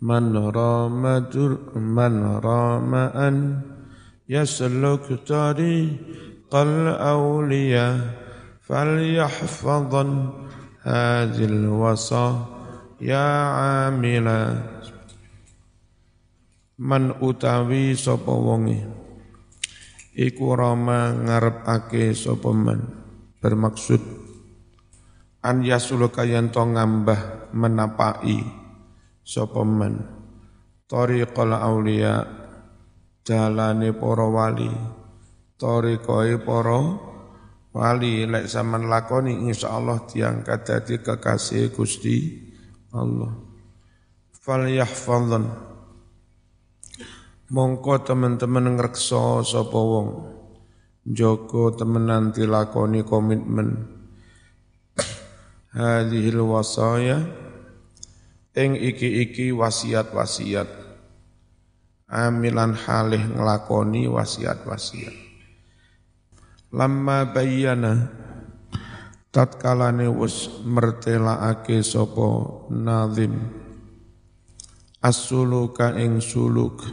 man rama jur man rama an yasluk tariqal awliya falyahfadhan hadhil wasa ya amila. Man utawi sapa wonge iku rama ngarepake sapa man bermaksud an yasuluka yanto ngambah menapai sapa man tariqal auliya jalane para wali. Tariqai para wali lek sampean lakoni insyaallah diangkat dadi kekasih Gusti Allah. Fal yahfazan Mongko teman-teman ngrekso sapa wong. Joko temenan dilakoni komitmen. Hadhil wasaya ing iki-iki wasiat-wasiat amilan halih nglakoni wasiat-wasiat lamma bayyana tatkalane wis mertelaake sapa nazim as-suluka ing suluk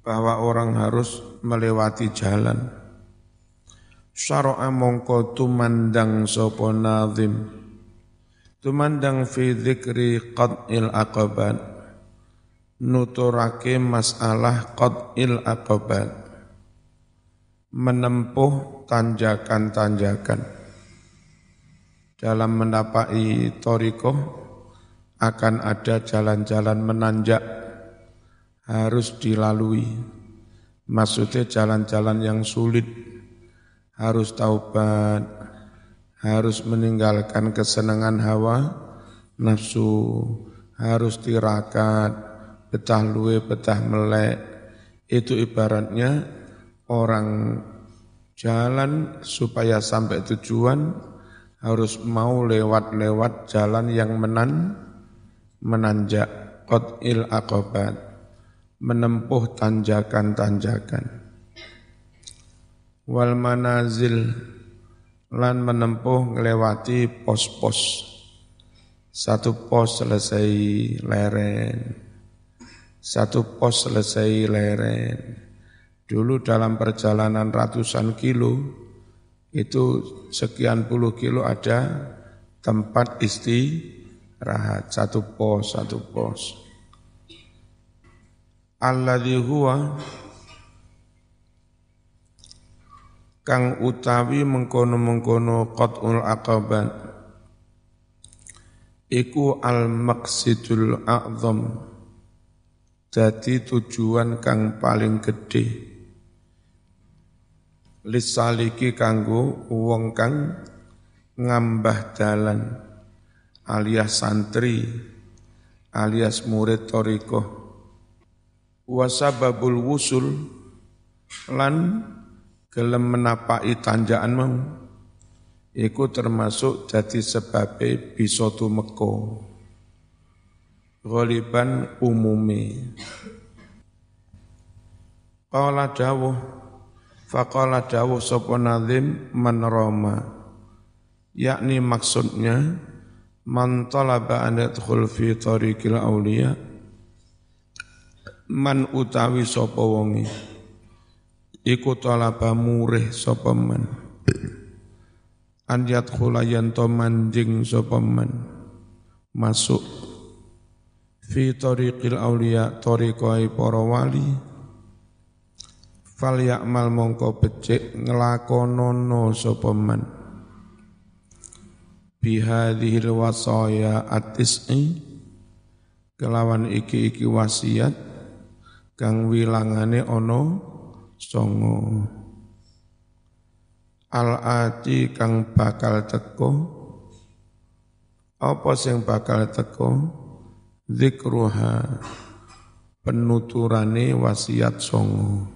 bahwa orang harus melewati jalan. Syara'a mongko tumandang sopo nazim. Tumandang fi dzikri qad'il aqabat. Nuturake masalah qad'il aqabat. Menempuh tanjakan-tanjakan. Dalam mendapai toriko akan ada jalan-jalan menanjak harus dilalui. Maksudnya jalan-jalan yang sulit, harus taubat, harus meninggalkan kesenangan hawa, nafsu, harus tirakat, betah luwe, betah melek. Itu ibaratnya orang jalan supaya sampai tujuan harus mau lewat-lewat jalan yang menan menanjak il akobat menempuh tanjakan-tanjakan. Wal manazil lan menempuh ngelewati pos-pos. Satu pos selesai leren. Satu pos selesai leren. Dulu dalam perjalanan ratusan kilo, itu sekian puluh kilo ada tempat istirahat. Satu pos, satu pos alladzi huwa kang utawi mengkono-mengkono qat'ul aqabat iku al maqsidul a'zam. Jadi tujuan kang paling gede lisaliki kanggo wong kang ngambah dalan alias santri alias murid torikoh wasababul wusul lan gelem menapai tanjakan mau iku termasuk jadi sebabe bisa tumeka. Ghaliban umumi. Qala dawuh faqala dawuh sapa nazim man rama. Yakni maksudnya man talaba an yadkhul fi tariqil awliya man utawi sapa wonge iku talaba murih sapa man? An yadkhula yanto manjing sapa man? Masuk. Fi tariqil auliya tariqai para wali. Fal ya'mal mongko becik nglakonono sapa man? Bihadhil wasaya atis'i kelawan iki-iki wasiat kang wilangane ana songo. Al ati kang bakal teko apa sing bakal teko zikruha. Penuturane wasiat songo.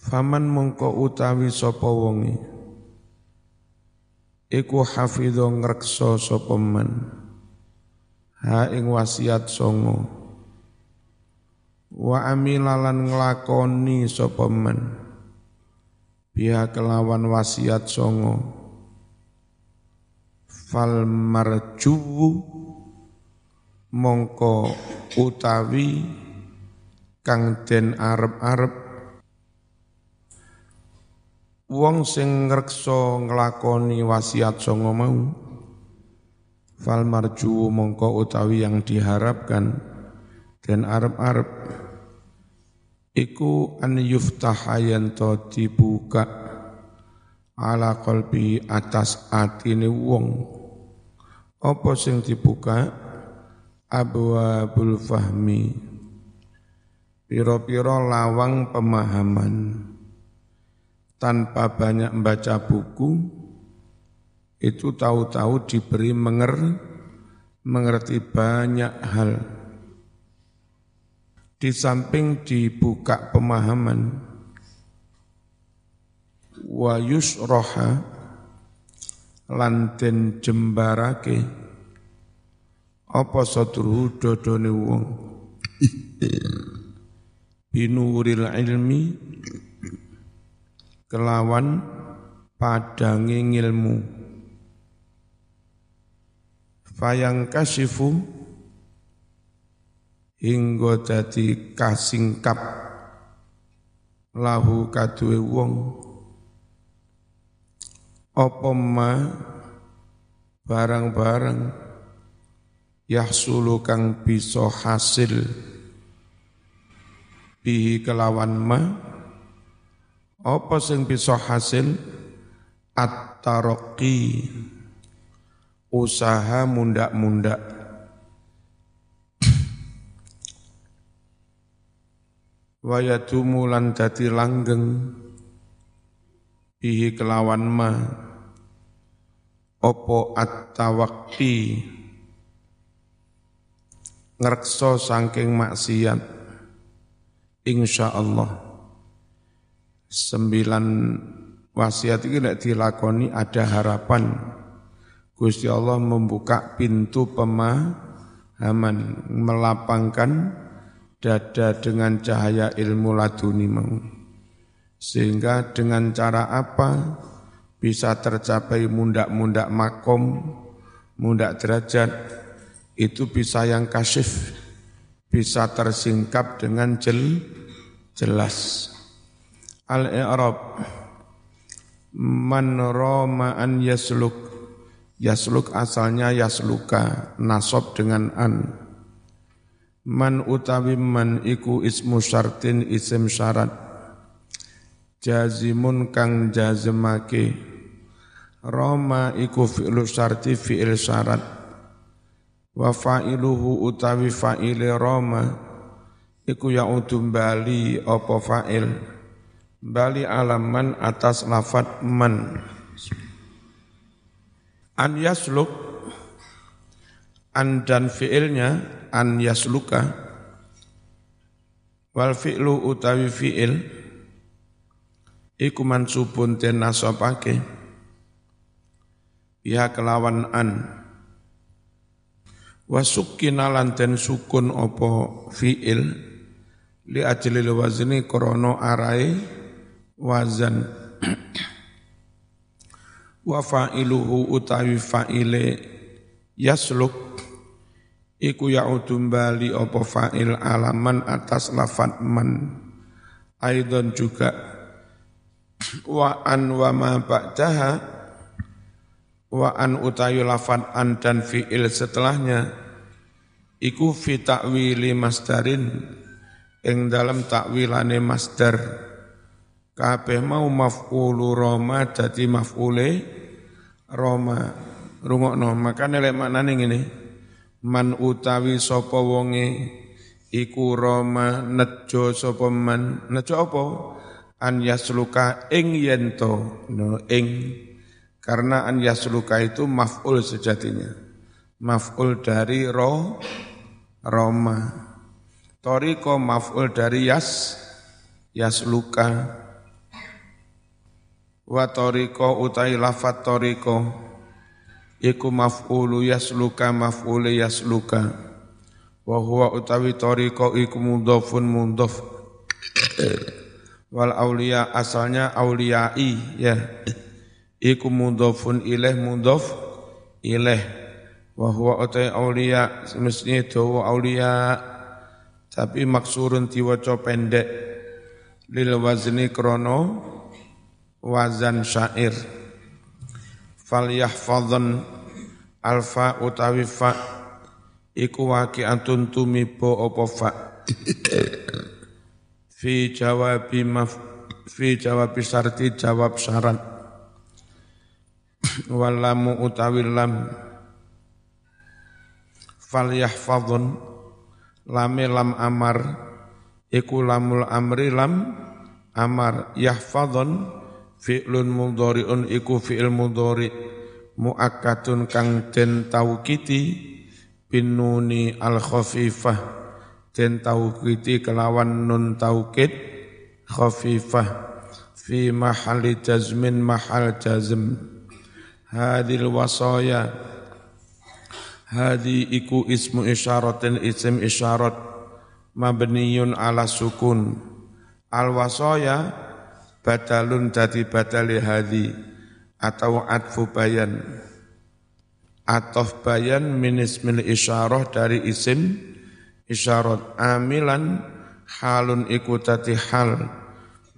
Faman mongko utawi sapa wonge? Iku hafidho ngrekso sapa man. Ha ing wasiat songo wa amilalan nglakoni sapa men? Biha kelawan wasiat songo. Fal marjuwu mongko utawi kang den arep-arep. Wong sing ngreksa nglakoni wasiat songo mau fal marju mongko utawi yang diharapkan dan arep-arep iku an yuftah yanto dibuka ala qalbi atas atine wong. Apa sing dibuka? Abwabul fahmi. Piro-piro lawang pemahaman. Tanpa banyak membaca buku, itu tahu-tahu diberi menger, mengerti banyak hal. Di samping dibuka pemahaman, wa yusroha lanten jembarake apa sadruhu dodone wong? Binuril ilmi kelawan padangi ngilmu. Fayang kasifu hingga dadi kasingkap. Lahu kadue wong. Apa ma? Barang-barang yahsulu kang bisa hasil bihi kelawan ma? Apa sing bisa hasil? At-taraqi. Usaha mundak-mundak wayadumu lan dadi langgeng. Bihi kelawan ma. Opo at-tawaqi ngrekso saking maksiat. Insyaallah. Sembilan wasiat itu tidak dilakoni ada harapan. Gusti Allah membuka pintu pemahaman melapangkan dada dengan cahaya ilmu laduni mau. Sehingga dengan cara apa bisa tercapai mundak-mundak makom mundak derajat? Itu bisa yang kasif bisa tersingkap dengan jel, jelas. Al-i'rab Man roma an yasluk. Yasluk asalnya yasluka Nasab dengan an Man utawi man iku ismu syartin isim syarat. Jazimun kang jazemake Roma iku fi'lu syarti fi'il syarat. Wa fa'iluhu utawi fa'ile Roma Iku ya'udum bali opo fa'il. Bali alaman atas lafat man. An yasluk an dan fiilnya an yasluka wal fi'lu utawi fi'il iku mansubun den nasabake ya kelawan an. Wasukina lan den sukun opo fi'il li ajlil wazni krono arai wazan. Wa fa'iluhu utawi fa'ile yasluk iku ya'udum bali apa fa'il alaman atas lafat man. Aidon juga wa an wa ma ba'daha wa an utawi lafat an dan fi'il setelahnya. Iku fi ta'wili masdarin ing dalam takwilane masdar. Kabeh mau maf'ulu roma dadi maf'ule roma. Rungokno makane lek maknane ngene man utawi sapa wonge iku roma nejo sapa man? Nejo apa? An yasluka ing yento no ing. Karena an yasluka itu maf'ul sejatinya. Maf'ul dari ro roma. Toriko maf'ul dari yas yasluka. Wa tariqa utai lafat tariqa iku maf'ulu yasluka maf'ulu yasluka. Wa huwa utawi tariqa iku mudhafun mudhaf wal aulia asalnya auliyai ya. Iku mudhafun ilaih mudhaf ileh. Wa huwa utai aulia semestinya dawa aulia tapi maksurun diwaca pendek. Lil wazni krono wazan syair fal yahfadhan alfa utawi fa. Iku waqi'atun tumibo apa fa. Fi jawabi maf fi jawabi syarti jawab syarat. Walamu utawi lam. Fal yahfadhun lame lam amar. Iku lamul amri lam amar. Yahfadhun fi'lun mudhari'un iku fi'il mudhari muakkadun kang den taukiti bin al khafifah den taukiti kelawan nun taukid khafifah. Fi mahali jazmin mahal jazm. Hadil wasaya. Hadi iku ismu isyaratin isim isyarat. Mabniyun ala sukun. Al wasaya badalun dadi badali hadi atau atfu bayan. Atof bayan min ismil isyarah dari isim isyarat amilan halun iku tati hal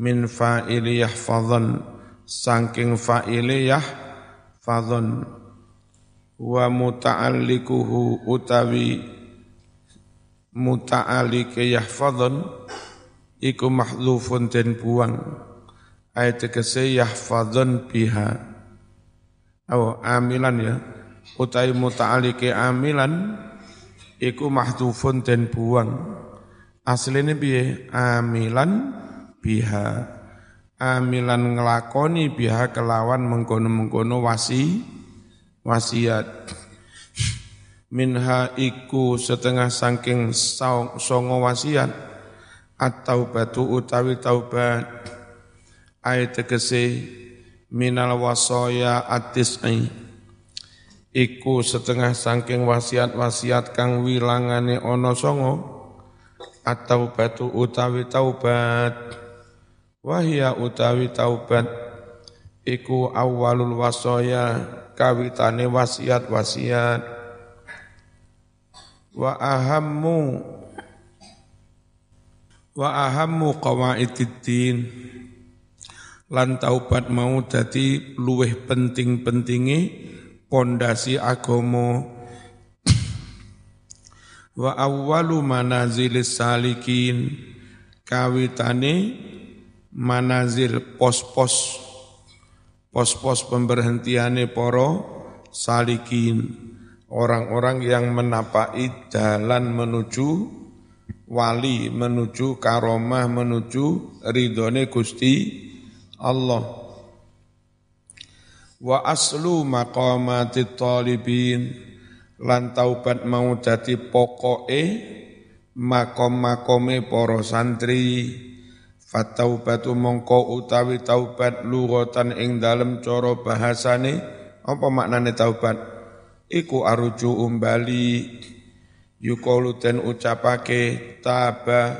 min fa'ili yahfadhan saking fa'ili yahfadhan. Wa muta'allikuhu utawi muta'allike yahfadhan iku mahdhufun den buang ayat tegese yahfadzun biha. Oh amilan ya. Utai muta'alike amilan iku mahdhufun den buang. Asline piye? Amilan biha. Amilan ngelakoni biha kelawan mengkono-mengkono wasi wasiat. Minha iku setengah saking songo wasiat. Atau batu utawi taubat ayat tegese minal wasaya atis'i iku setengah saking wasiat-wasiat kang wilangane ana songo atau batu utawi taubat. Wahia utawi taubat iku awalul wasaya kawitane wasiat-wasiat. Wa ahammu wa ahammu qawaidid lan taubat mau dadi luweh penting-pentinge pondasi agama. Wa awwalu manazilis salikin kawitane manazil pos-pos pos-pos pemberhentiane para salikin orang-orang yang menapai jalan menuju wali menuju karomah menuju ridhone Gusti Allah. Wa aslu maqamatit talibin. Lan taubat mau dadi pokoke makom-makome para santri. Fataubatu mongko utawi taubat lughatan ing dalem cara bahasane apa maknane taubat? Iku aruju umbali. Yukalu den ucapake taba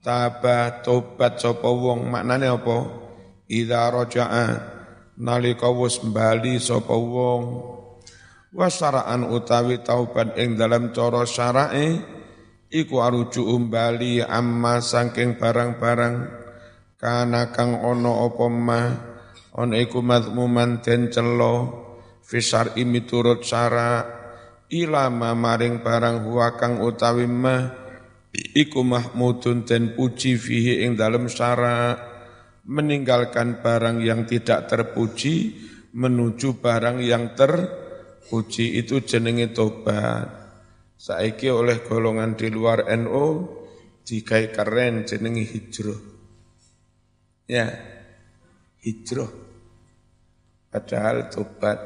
taba tobat sapa wong maknane apa idza raja'a nalika wis bali sapa wong. Wasaraan utawi taubat ing dalam cara syarae iku aruju umbali amma saking barang-barang. Kana kang ana apa mah on iku mazmuman den celo fisar imiturut syara ilama maring barang huwa kang utawi mah iku mahmudun den puji fihi ing dalam syara' meninggalkan barang yang tidak terpuji menuju barang yang terpuji itu jenenge tobat. Saiki oleh golongan di luar NU dikai keren jenenge hijrah. Ya, hijrah. Padahal tobat.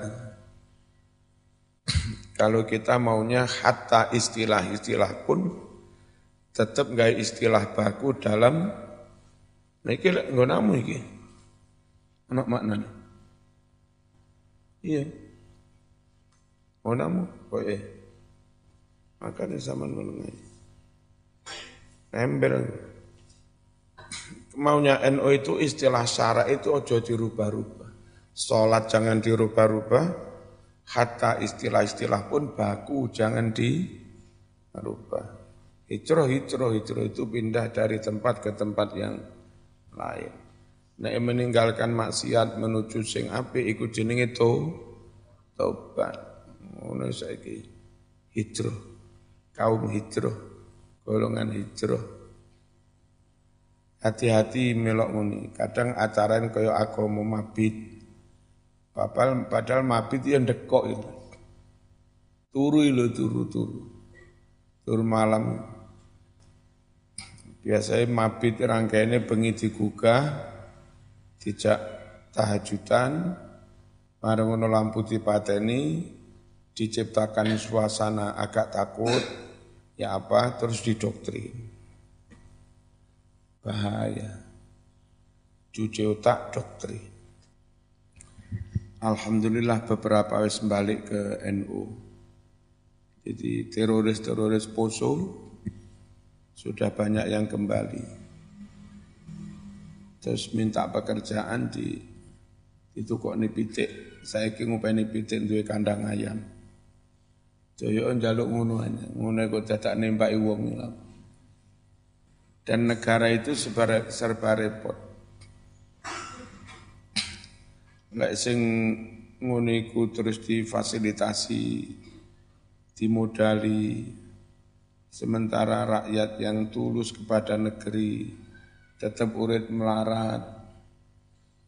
Kalau kita maunya hatta istilah-istilah pun tetap nggak istilah baku dalam Nah iki lek nggonamu iki. Anak maknane. Iya. Nggonamu kok eh. Makanya zaman menengai. Ember. Maunya NO itu istilah syara itu ojo dirubah-rubah. Sholat jangan dirubah-rubah. hatta istilah-istilah pun baku jangan dirubah. Hijrah, hijrah, hijrah itu pindah dari tempat ke tempat yang lain. Nah, meninggalkan maksiat menuju sing ikut jeneng itu taubat. Ngono saiki hijrah. Kaum hijrah, golongan hijrah. Hati-hati melok muni. Kadang acaraan kaya aku mau mabit. Padahal, padahal mabit yang dekok itu. Turu lo turu turu. Turu malam. Biasanya mabit rangkaiannya bengi digugah, dijak tahajudan, bareng ngono lampu dipateni, diciptakan suasana agak takut, ya apa, terus didoktrin. Bahaya. Cuci otak doktrin. Alhamdulillah beberapa wis balik ke NU. Jadi teroris-teroris Poso sudah banyak yang kembali. Terus minta pekerjaan di itu kok nih pitik. Saya kira ngupeni pitik duwe kandang ayam. Joyo njaluk ngono aja. Ngono kok dadak nembaki wong Dan negara itu serba, serba repot. Lek sing ngono terus difasilitasi, dimodali, sementara rakyat yang tulus kepada negeri tetap urip melarat.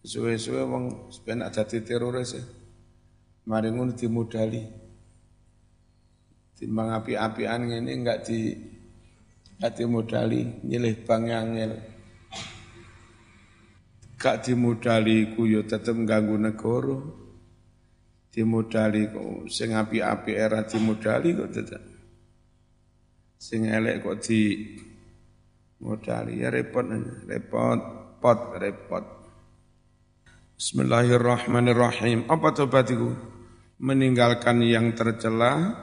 Suwe-suwe wong sebenarnya ada teroris ya. Mari ngono dimodali. Timbang api-apian ini enggak di enggak dimodali, nyilih bang ngel. Gak dimodali ku yo tetep ganggu negara. Dimodali kok sing api-api era dimodali kok tetep. Sing elek kok di modali ya repot repot pot repot. Bismillahirrahmanirrahim. Apa tobat? Meninggalkan yang tercela,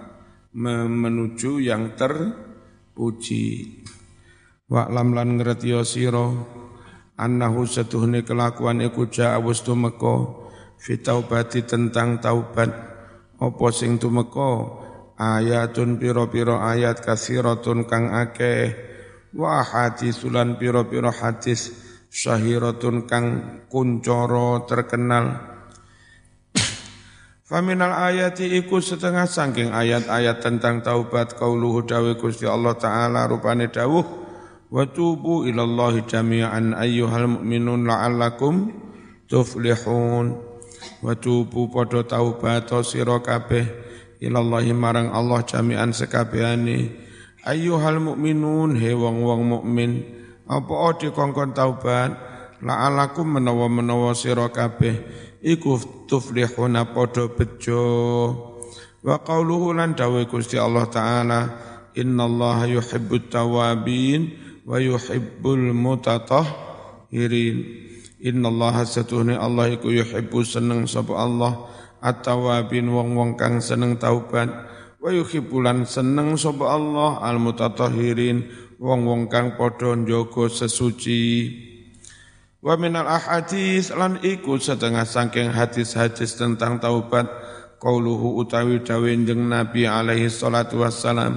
menuju yang terpuji. Wa'lam lan ngerti sira annahu setuhne kelakuan iku ja'a wis tumeka fi taubati tentang taubat apa sing tumeka ayatun piro-piro ayat kasiratun kang akeh. Wa hadisulan piro-piro hadis syahiratun kang kuncoro terkenal. Faminal ayati iku setengah sangking ayat-ayat tentang taubat kauluhu dawe Gusti Allah Ta'ala rupane dawuh wa tubu ilallahi jami'an ayyuhal mu'minun la'allakum tuflihun. Wa tubu podo taubat sira kabeh ilallahi marang Allah jami'an sekabehane ayyuhal mu'minun he wong-wong mukmin apa odi kongkon taubat? La'allakum menawa-menawa sira kabeh iku tuflihuna padha bejo. Wa qauluhu lan dawe Gusti Allah taala innallaha yuhibbut tawabin wa yuhibbul mutatahhirin. Innallaha satuhne Allah iku yuhibbu seneng sapa Allah at-tawabin wong-wong kang seneng taubat. Wa yuhibbulan seneng sapa Allah al-mutatahhirin wong-wong kang padha njaga sesuci. Wa minal ahadis lan iku setengah sangking hadis-hadis tentang taubat. Qauluhu utawi dawe jeng Nabi alaihi salatu wassalam.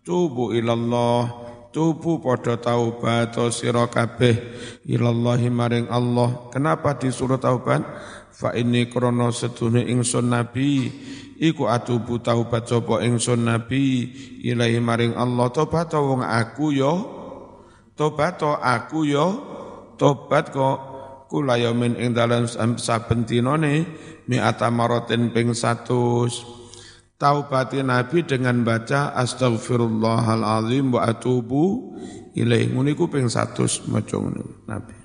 Tubu ilallah. Tubu padha taubat sira kabeh. Ilallahi maring Allah. Kenapa disuruh taubat fa ini krana sedune ingsun nabi iku atubu taubat sapa ingsun nabi ilahi maring Allah tobat wong aku yo tobat aku yo tobat kok kula yamin ing dalam saben dinane mi'ata marotin ping 100 taubati nabi dengan baca astaghfirullahalazim wa atubu ilaih muniku ping 100 maca nabi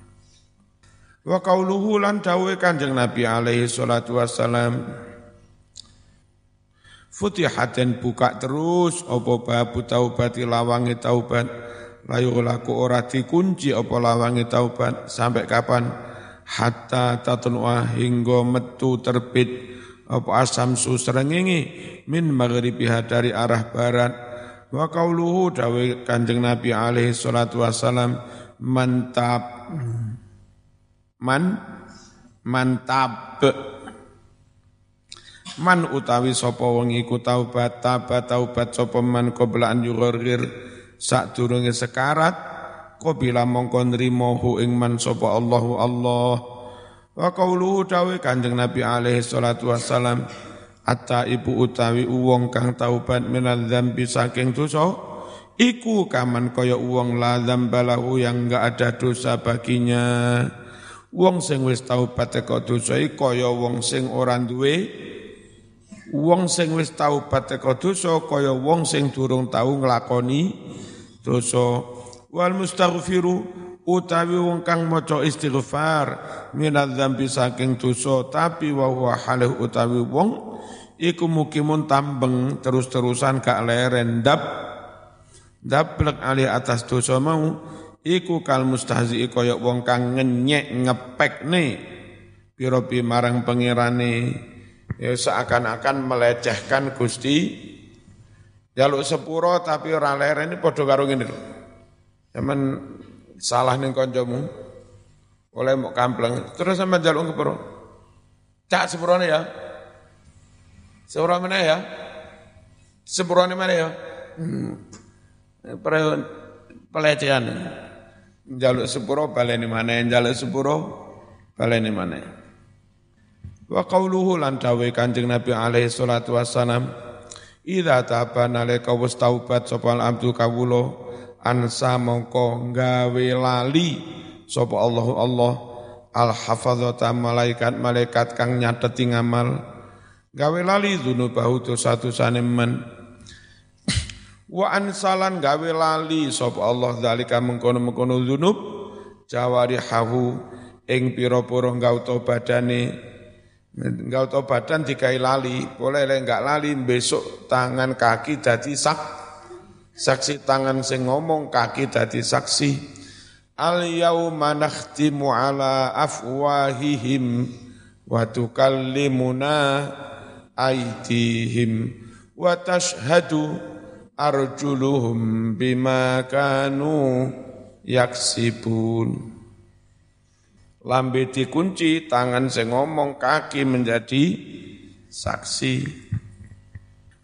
wa qauluhu lan dawuhe kanjeng nabi alaihi salatu wassalam Futihaten buka terus apa babu taubati lawangi taubat layu laku ora dikunci apa lawangi taubat sampai kapan? Hatta tatnu'a hingga metu terbit apa asam su serengingi min maghribiha dari arah barat. Wa qauluhu dawe kanjeng Nabi alaihi salatu wasalam mantap man mantap man utawi sapa wong iku taubat taba taubat sapa man qabla an yugharir sadurunge sekarat qabila mongko nrimo ing man sapa Allahu Allah. Wa qauluhu dawe Kanjeng Nabi alaihi salatu wassalam atta ibu utawi uwong kang taubat minal dzambi saking dosa iku kaman kaya uwong la dzambalahu yang enggak ada dosa baginya wong sing wis taubat teko dosa kaya wong sing ora duwe. Wong sing wis taubat teko dosa kaya wong sing durung tau nglakoni dosa. Wal mustaghfiru utawi wong kang maca istighfar minal dzambi saking dosa tapi wa huwa halih utawi wong iku mukimun tambeng terus-terusan gak leren. Dap daplek ali atas dosa mau iku kal mustahzi kaya wong kang ngenyek ngepek nih piropi marang pengirane ya seakan-akan melecehkan Gusti jaluk sepuro tapi ora ini padha karo ngene lho Zaman salah ning kancamu oleh mau kampleng terus sama jaluk kepuro cak sepurone ya Seorang mana ya? Sepurane mana ya? Hmm. Pelecehan. Jaluk sepuro baleni mana? Jaluk sepuro baleni mana? Wa qauluhu lan dawe Kanjeng Nabi alaihi salatu wassalam Idza taba nalika wis taubat sapa abdu kawula ansa mongko gawe lali sapa Allahu Allah al hafadzata malaikat malaikat kang nyateti ngamal gawe lali dzunubahu satu saneman wa ansalan gawe lali sapa Allah zalika mengkono-mengkono dzunub jawarihahu ing pira-pira gauta badane. Badan dikai lali boleh lek enggak lali besok tangan kaki dadi sak saksi tangan sing ngomong kaki dadi saksi. Al yauma nakhtimu ala afwahihim wa tukallimuna aidihim wa tashhadu arjuluhum bima kanu yaksibun lambe dikunci tangan sing ngomong kaki menjadi saksi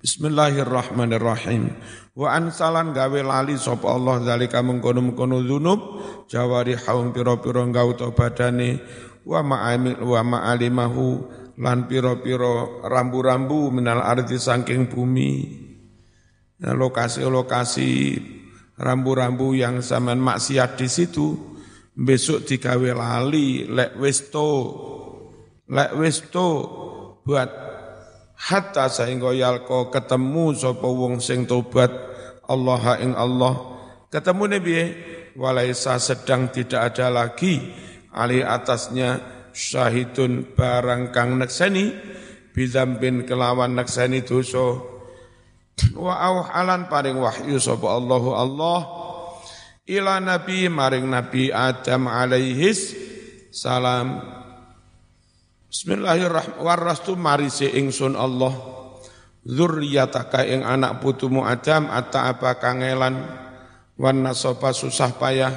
Bismillahirrahmanirrahim. Wa ansalan gawe lali sapa Allah zalika mengkono-mengkono dzunub jawari haum pira-pira gauta badane wa ma'amil wa ma'alimahu lan piro-piro rambu-rambu minal arti saking bumi. Lokasi-lokasi rambu-rambu yang zaman maksiat di situ, besok digawe lali, lek westo, lek westo, buat hatta sehingga yalko ketemu sapa wong sing tobat Allah ing Allah. Ketemu nabi walaisa sedang tidak ada lagi. Ali atasnya syahidun barang kang nekseni bidambin kelawan nekseni dosa wa auhalan paring wahyu sapa Allahu Allah. Ila nabi maring nabi Adam alaihis salam. Bismillahirrahmanirrahim. Warastu marise ingsun Allah. Zurriyataka ing anak putumu Adam atta apa kangelan. Wan nasaba susah payah.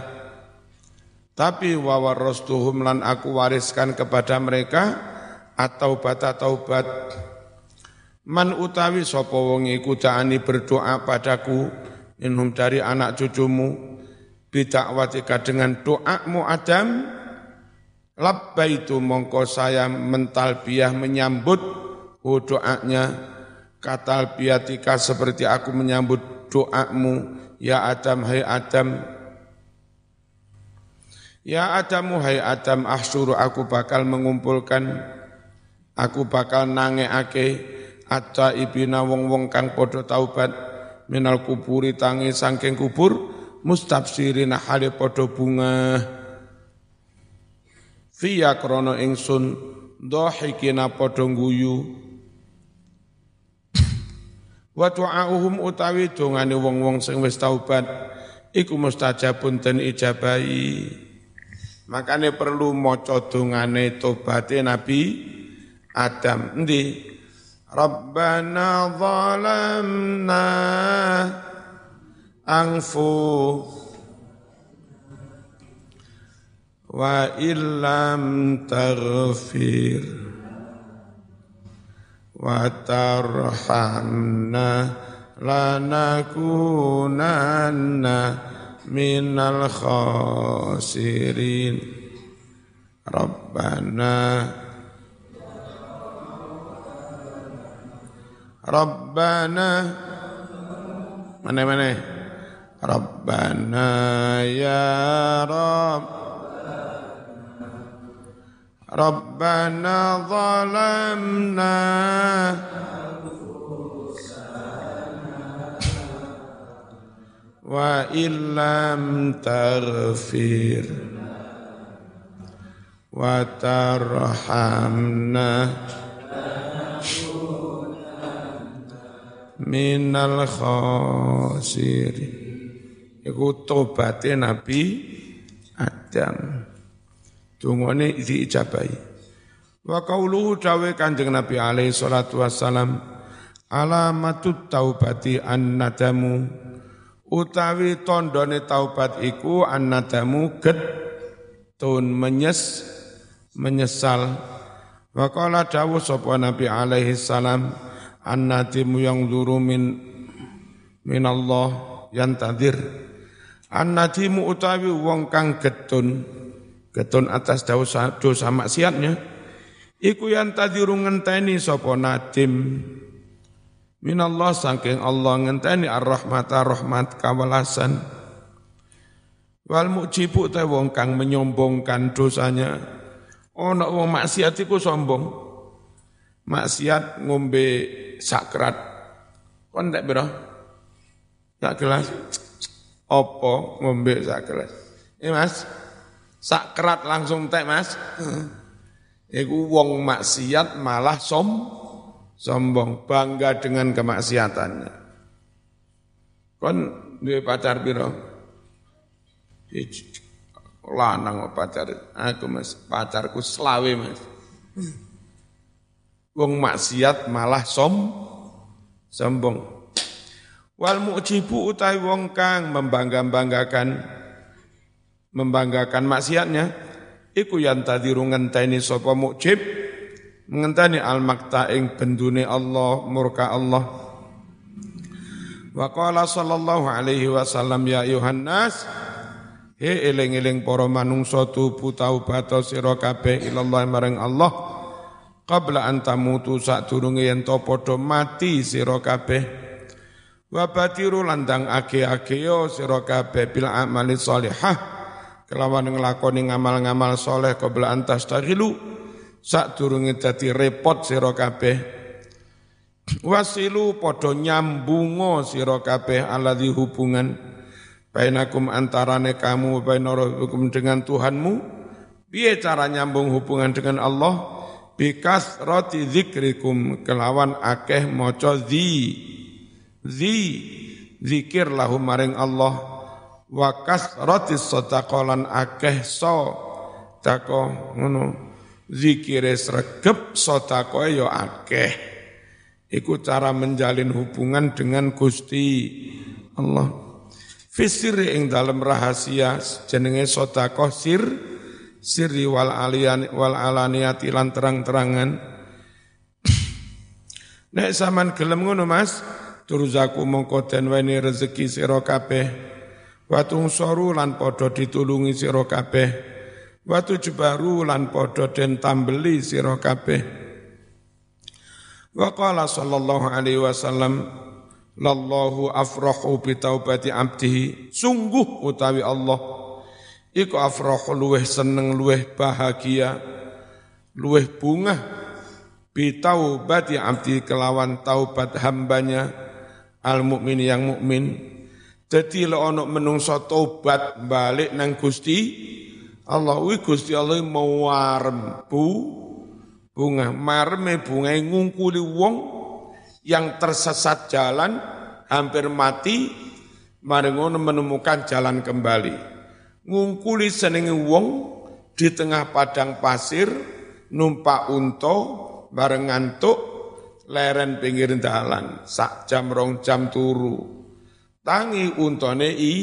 Tapi wawarostuhum lan aku wariskan kepada mereka atau bata taubat man utawi sapa wong iku ta'ani berdoa padaku inhum dari anak cucumu bidakwatika dengan doamu Adam labbaitu mongko saya mentalbiah menyambut oh doanya katalbiatika seperti aku menyambut doamu ya Adam hai Adam. Ya Adam, hai Adam, ahsuru aku bakal mengumpulkan, aku bakal nangeake atta ibina wong-wong kang podo taubat minal kuburi tangi sangking kubur mustafsirina hale podo bunga fiya krono ingsun dohikina podo nguyu wa tu'auhum utawi dongane wong-wong sing wis taubat iku mustajabun den ijabahi Makanya perlu maca dongane tobaté Nabi Adam. Endi? ربنا ظلمنا أنفو وإن لم تغفر وترحمنا لنكونن من الخاسرين. ربنا Rabbana. Mana mana Rabbana ya Rabb. Rabbana zalamna. Wa illam taghfir. Wa tarhamna minal khasiri iku tobaté Nabi Adam. Dungane diijabahi wa qauluhu dawe Kanjeng Nabi alaihi salatu wassalam alamatut taubati annadamu. Utawi tondone taubat iku annadamu getun menyes menyesal. Wa qala dawuh sapa Nabi alaihi salam annatimu yang duru min min Allah yang tadir. Annatimu utawi wong kang getun getun atas dosa, dosa maksiatnya iku yang tadiru ngenteni sapa nadim. Min Allah saking Allah ngenteni ar-rahmat rahmat kawalasan. Wal mujibu te wong kang menyombongkan dosanya ana wong maksiat iku sombong. Maksiat ngombe sakrat kon tak biro sak gelas. Opo ngombe sak gelas? Ini mas sakrat langsung tek mas. Iku wong maksiat malah som sombong bangga dengan kemaksiatannya. Kon duwe pacar biro lanang pacar. Aku mas pacarku selawe mas Wong maksiat malah som sombong. Wal mujibu utai wong kang membangga-banggakan membanggakan maksiatnya iku yang tadiru ngenteni sapa mujib ngenteni al makta ing bendune Allah murka Allah wa qala sallallahu alaihi wasallam ya Yohanes he eling-eling para manungsa tubu taubat sira kabeh ilallah marang Allah qabla antamutu sadurunge yen to padha mati sira kabeh. Wa batiru landang ake-ake yo sira kabeh bil amali shalihah. Kelawan nglakoni ngamal-ngamal soleh qabla antas taghilu sadurunge dadi repot sira kabeh. Wasilu padha nyambungo sira kabeh alladzi hubungan bainakum antarane kamu bainarakum dengan Tuhanmu. Piye cara nyambung hubungan dengan Allah bikas roti zikrikum kelawan akeh moco zi. Zi zikir lahum maring Allah. Wakas roti sotakolan akeh so. Tako ngono zikire sregep sotako yo akeh. Iku cara menjalin hubungan dengan Gusti Allah. Fisir ing dalam rahasia jenenge sotako sir sirri wal alian wal alaniyati lan terang-terangan. Nek saman gelem ngono Mas turzaku mongko den weni rezeki sira kabeh. Watung soru lan padha ditulungi sira kabeh. Watu jebaru lan padha den tambeli sira kabeh. Wa qala sallallahu alaihi wasallam lallahu afrahu bi taubati abdihi. Sungguh utawi Allah iku afrahu luweh seneng luweh bahagia luweh bunga bitaubati abdi kelawan taubat hambanya al mukmin yang mukmin. Jadi lo ono menungso taubat balik nang Gusti Allah wi Gusti Allah mau bu bunga marme bunga ngungkuli wong yang tersesat jalan hampir mati mari menemukan jalan kembali ngungkuli senenge wong di tengah padang pasir numpak unta bareng ngantuk leren pinggir dalan. Sak jam rong jam turu. Tangi untone i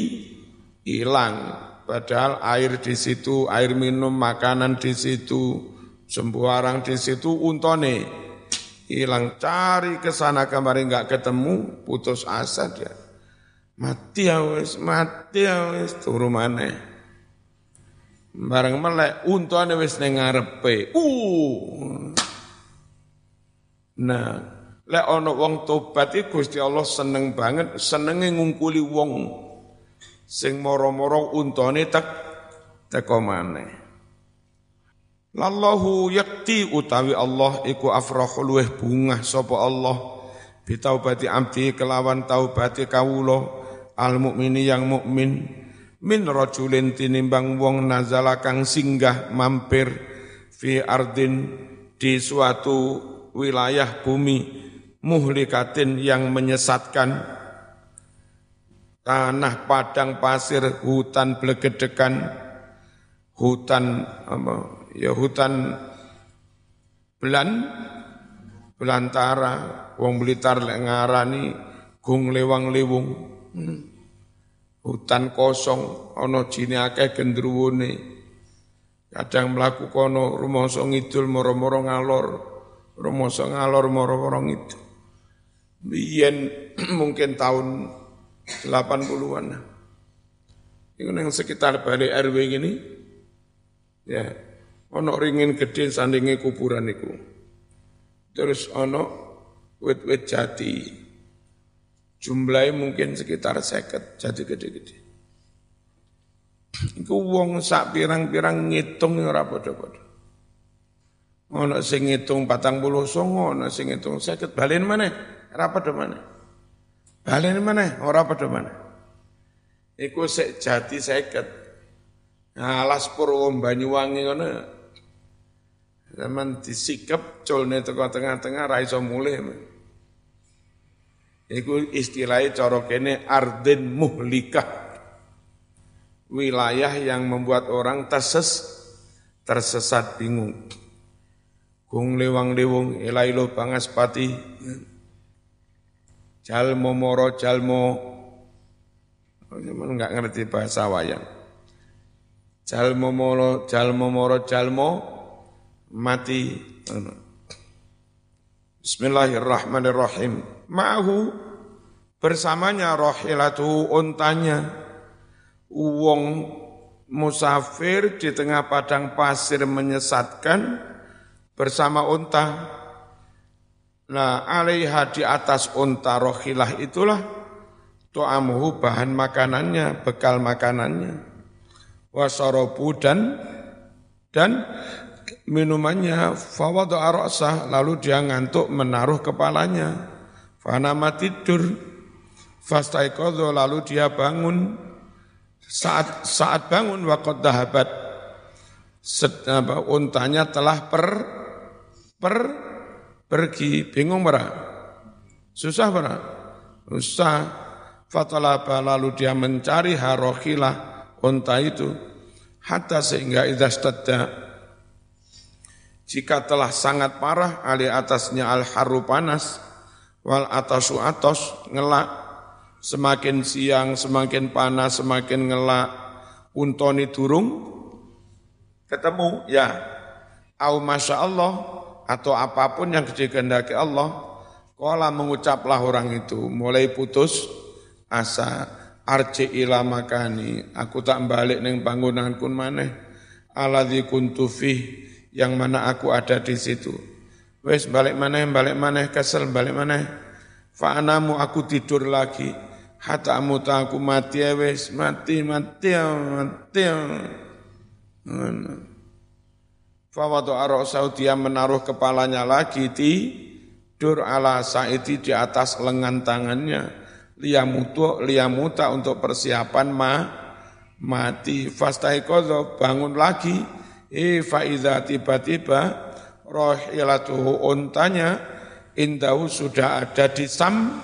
hilang. Padahal air di situ air minum makanan di situ sembarang di situ untone hilang. Cari ke sana kemarin nggak ketemu putus asa dia. Mati ya wis mati ya turu mana bareng melek untune wis ning ngarepe. Uh. Nah lek ana wong tobat iku Gusti Allah seneng banget senenge ngungkuli wong sing moro-moro untone tek teko maneh. Lallahu yakti utawi Allah iku afrahu luweh bungah sapa Allah. Bitaubati abdi kelawan taubati kawula al mukmini yang mukmin min rajulin tinimbang wong nazala kang singgah mampir fi ardin di suatu wilayah bumi muhlikatin yang menyesatkan tanah padang pasir hutan blegedekan hutan apa ya hutan belan belantara wong Blitar lek ngarani gung lewang lewung hmm. Hutan kosong ana jine akeh gendruwone. Kadang mlaku kono rumangsa ngidul moro-moro ngalor. Rumangsa ngalor moro-moro ngidul. Biyen mungkin tahun 80-an Ini yang sekitar balik RW gini, ya Ono ringin gede sandinge kuburan iku. Terus ono wit-wit jati. Jumlahnya mungkin sekitar seket jati gede-gede. Iku wong sak pirang-pirang ngitung ora padha-padha. Ono sing ngitung patang puluh songo, ono sing ngitung seket. Balen mana? Ora padha mana? Balen mana? Ora padha mana? Iku sek jati seket. Nah, alas Purwo Banyuwangi ngono Zaman disikap colne teko tengah-tengah ra iso mulih. Iku istilahnya cara kene arden muhlikah. Wilayah yang membuat orang terses, tersesat bingung. Kung lewang lewung elailo pangaspati. Jalmo moro jalmo. Enggak ngerti bahasa wayang. Jalmo moro jalmo moro jalmo mati. Bismillahirrahmanirrahim. Ma'ahu bersamanya rohilatu untanya. Wong musafir di tengah padang pasir menyesatkan bersama unta. Nah, alaiha di atas unta rohilah itulah to'amuhu bahan makanannya, bekal makanannya. Wasorobu dan dan minumannya fawadu arasah lalu dia ngantuk menaruh kepalanya fanama tidur. Fastaikodo lalu dia bangun. Saat saat bangun wakot dahabat. Untanya telah per per pergi. Bingung berah susah berah susah. Fatalaba lalu dia mencari harohilah unta itu. Hatta sehingga idastadda jika telah sangat parah ali atasnya al haru panas wal atasu atos ngelak. Semakin siang semakin panas semakin ngelak. Untoni durung. Ketemu ya. Au masya Allah atau apa pun yang dikehendaki Allah Kala mengucaplah orang itu. Mulai putus asa. Arci ila makani. Aku tak balik neng bangunanku maneh. Aladzi kuntu yang mana aku ada di situ. Wes balik mana, balik mana, kesel balik mana. Fa'anamu aku tidur lagi. Hatta amuta aku mati ya wes, mati, mati, mati. Fawadu arosau dia menaruh kepalanya lagi di dur ala saiti di atas lengan tangannya liamutu liamuta untuk persiapan ma mati fastaikodo bangun lagi Eh faida tiba-tiba rohilatuhu untanya indahu sudah ada di sam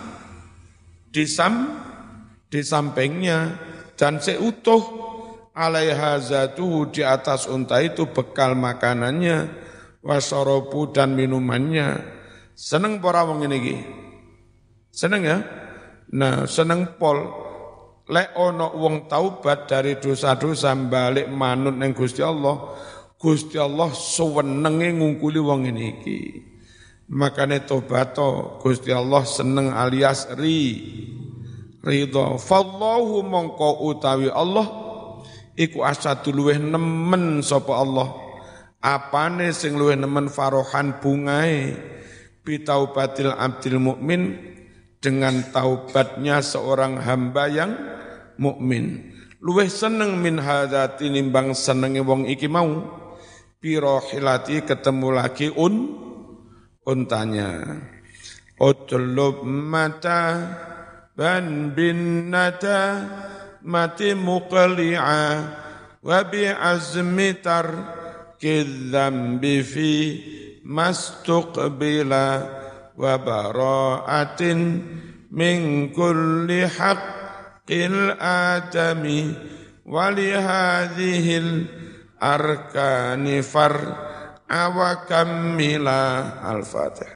di sam di sampingnya. Dan seutuh alaiha zatuhu di atas unta itu bekal makanannya wasorobu dan minumannya. Seneng para wong ini seneng ya? Nah seneng pol. Lek ono wong taubat dari dosa-dosa balik manut neng Gusti Allah Gusti Allah sewenenge ngungkuli wong ini iki. makane tobato Gusti Allah seneng alias ri ridho. Fallahu mongko utawi Allah iku asatu luweh nemen sapa Allah. Apane sing luweh nemen farohan bungae? Bitaubatil abdil mukmin dengan taubatnya seorang hamba yang mukmin. Luweh seneng min hadza tinimbang senenge wong iki mau piro hilati ketemu lagi un untanya. Utlub mata ban bin nata mati muqli'a wa bi azmitar kidzambi fi mastuqbila wa bara'atin min kulli haqqil adami wa li hadhil arkani far awa kammila al-fatih